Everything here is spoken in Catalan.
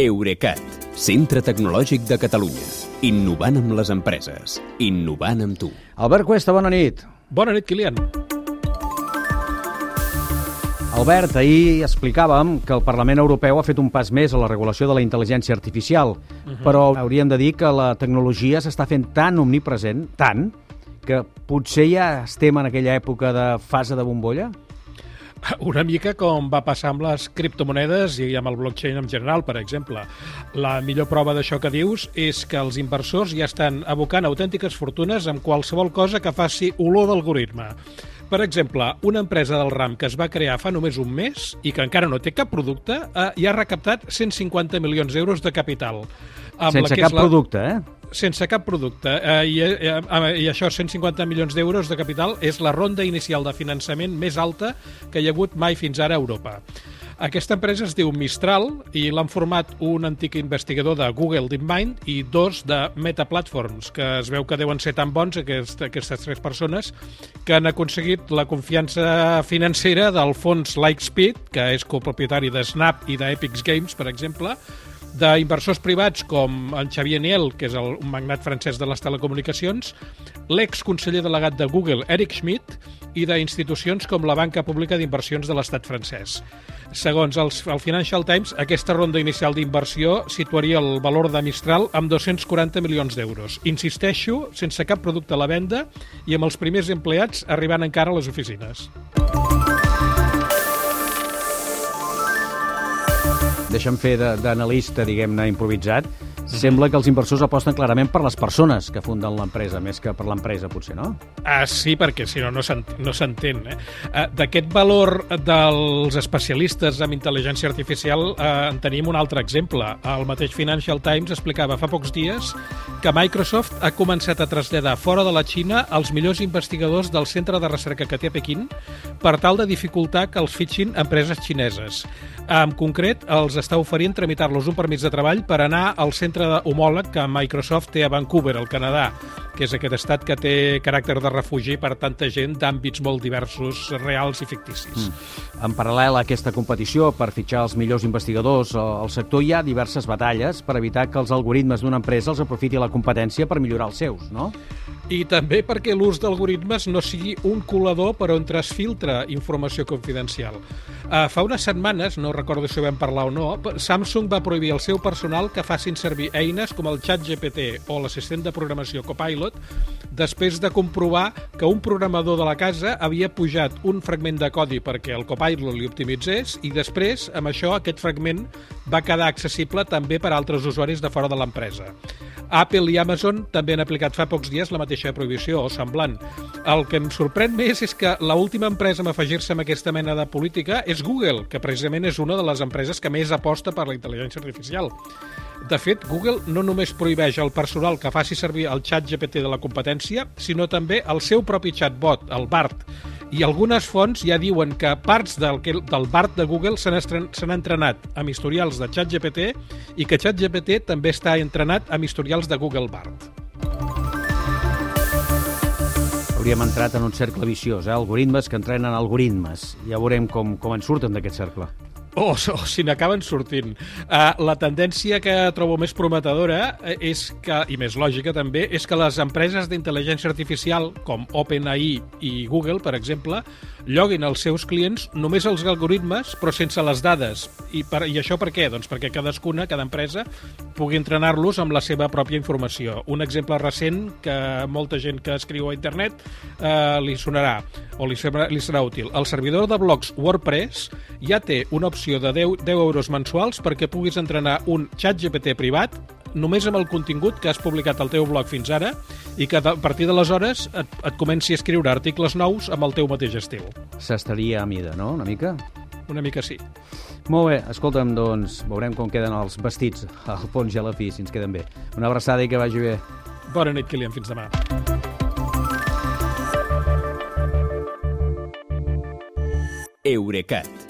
Eurecat, centre tecnològic de Catalunya. Innovant amb les empreses. Innovant amb tu. Albert Cuesta, bona nit. Bona nit, Kilian. Albert, ahir explicàvem que el Parlament Europeu ha fet un pas més a la regulació de la intel·ligència artificial, uh -huh. però hauríem de dir que la tecnologia s'està fent tan omnipresent, tant, que potser ja estem en aquella època de fase de bombolla? Una mica com va passar amb les criptomonedes i amb el blockchain en general, per exemple. La millor prova d'això que dius és que els inversors ja estan abocant autèntiques fortunes amb qualsevol cosa que faci olor d'algoritme. Per exemple, una empresa del RAM que es va crear fa només un mes i que encara no té cap producte, eh, ja ha recaptat 150 milions d'euros de capital. Amb Sense cap la... producte, eh? Sense cap producte. Eh, i, eh, I això, 150 milions d'euros de capital, és la ronda inicial de finançament més alta que hi ha hagut mai fins ara a Europa. Aquesta empresa es diu Mistral i l'han format un antic investigador de Google DeepMind i dos de Meta Platforms, que es veu que deuen ser tan bons aquest, aquestes tres persones que han aconseguit la confiança financera del fons Lightspeed, que és copropietari de Snap i d'Epics Games, per exemple, d'inversors privats com en Xavier Niel, que és el, un magnat francès de les telecomunicacions, l'ex-conseller delegat de Google, Eric Schmidt, i d'institucions com la Banca Pública d'Inversions de l'Estat francès. Segons els, el Financial Times, aquesta ronda inicial d'inversió situaria el valor de Mistral amb 240 milions d'euros. Insisteixo, sense cap producte a la venda i amb els primers empleats arribant encara a les oficines. Deixa'm fer d'analista, diguem-ne, improvisat, sembla que els inversors aposten clarament per les persones que funden l'empresa, més que per l'empresa, potser, no? Ah, sí, perquè si no, no s'entén. Eh? Ah, D'aquest valor dels especialistes en intel·ligència artificial eh, en tenim un altre exemple. El mateix Financial Times explicava fa pocs dies que Microsoft ha començat a traslladar fora de la Xina els millors investigadors del centre de recerca que té a Pequín per tal de dificultar que els fitxin empreses xineses. En concret, els està oferint tramitar-los un permís de treball per anar al centre homòleg que Microsoft té a Vancouver, al Canadà, que és aquest estat que té caràcter de refugi per tanta gent d'àmbits molt diversos, reals i ficticis. Mm. En paral·lel a aquesta competició per fitxar els millors investigadors al sector hi ha diverses batalles per evitar que els algoritmes d'una empresa els aprofiti la competència per millorar els seus, no? I també perquè l'ús d'algoritmes no sigui un colador per on transfiltra informació confidencial. Uh, fa unes setmanes, no recordo si vam parlar o no, Samsung va prohibir al seu personal que facin servir eines com el xat GPT o l'assistent de programació Copilot després de comprovar que un programador de la casa havia pujat un fragment de codi perquè el Copilot li optimitzés i després, amb això, aquest fragment va quedar accessible també per a altres usuaris de fora de l'empresa. Apple i Amazon també han aplicat fa pocs dies la mateixa prohibició o semblant. El que em sorprèn més és que l última empresa a afegir-se amb aquesta mena de política és Google, que precisament és una de les empreses que més aposta per la intel·ligència artificial. De fet, Google no només prohibeix al personal que faci servir el xat GPT de la competència, sinó també el seu propi chatbot, el BART, i algunes fonts ja diuen que parts del, del BART de Google s'han entrenat amb historials de ChatGPT i que ChatGPT també està entrenat amb historials de Google BART. Hauríem entrat en un cercle viciós, eh? algoritmes que entrenen algoritmes. Ja veurem com, com en surten d'aquest cercle o, o si n'acaben sortint. Uh, la tendència que trobo més prometedora eh, és que, i més lògica també, és que les empreses d'intel·ligència artificial, com OpenAI i Google, per exemple, lloguin als seus clients només els algoritmes, però sense les dades. I, per, I això per què? Doncs perquè cadascuna, cada empresa, pugui entrenar-los amb la seva pròpia informació. Un exemple recent que molta gent que escriu a internet eh, li sonarà o li serà, li serà útil. El servidor de blogs WordPress ja té una opció de 10, 10 euros mensuals perquè puguis entrenar un xat GPT privat només amb el contingut que has publicat al teu blog fins ara i que a partir d'aleshores et, et comenci a escriure articles nous amb el teu mateix estil. S'estaria a mida, no?, una mica? Una mica sí. Molt bé, escolta'm, doncs veurem com queden els vestits al fons i a la fi, si ens queden bé. Una abraçada i que vagi bé. Bona nit, Kilian, fins demà. Eurecat,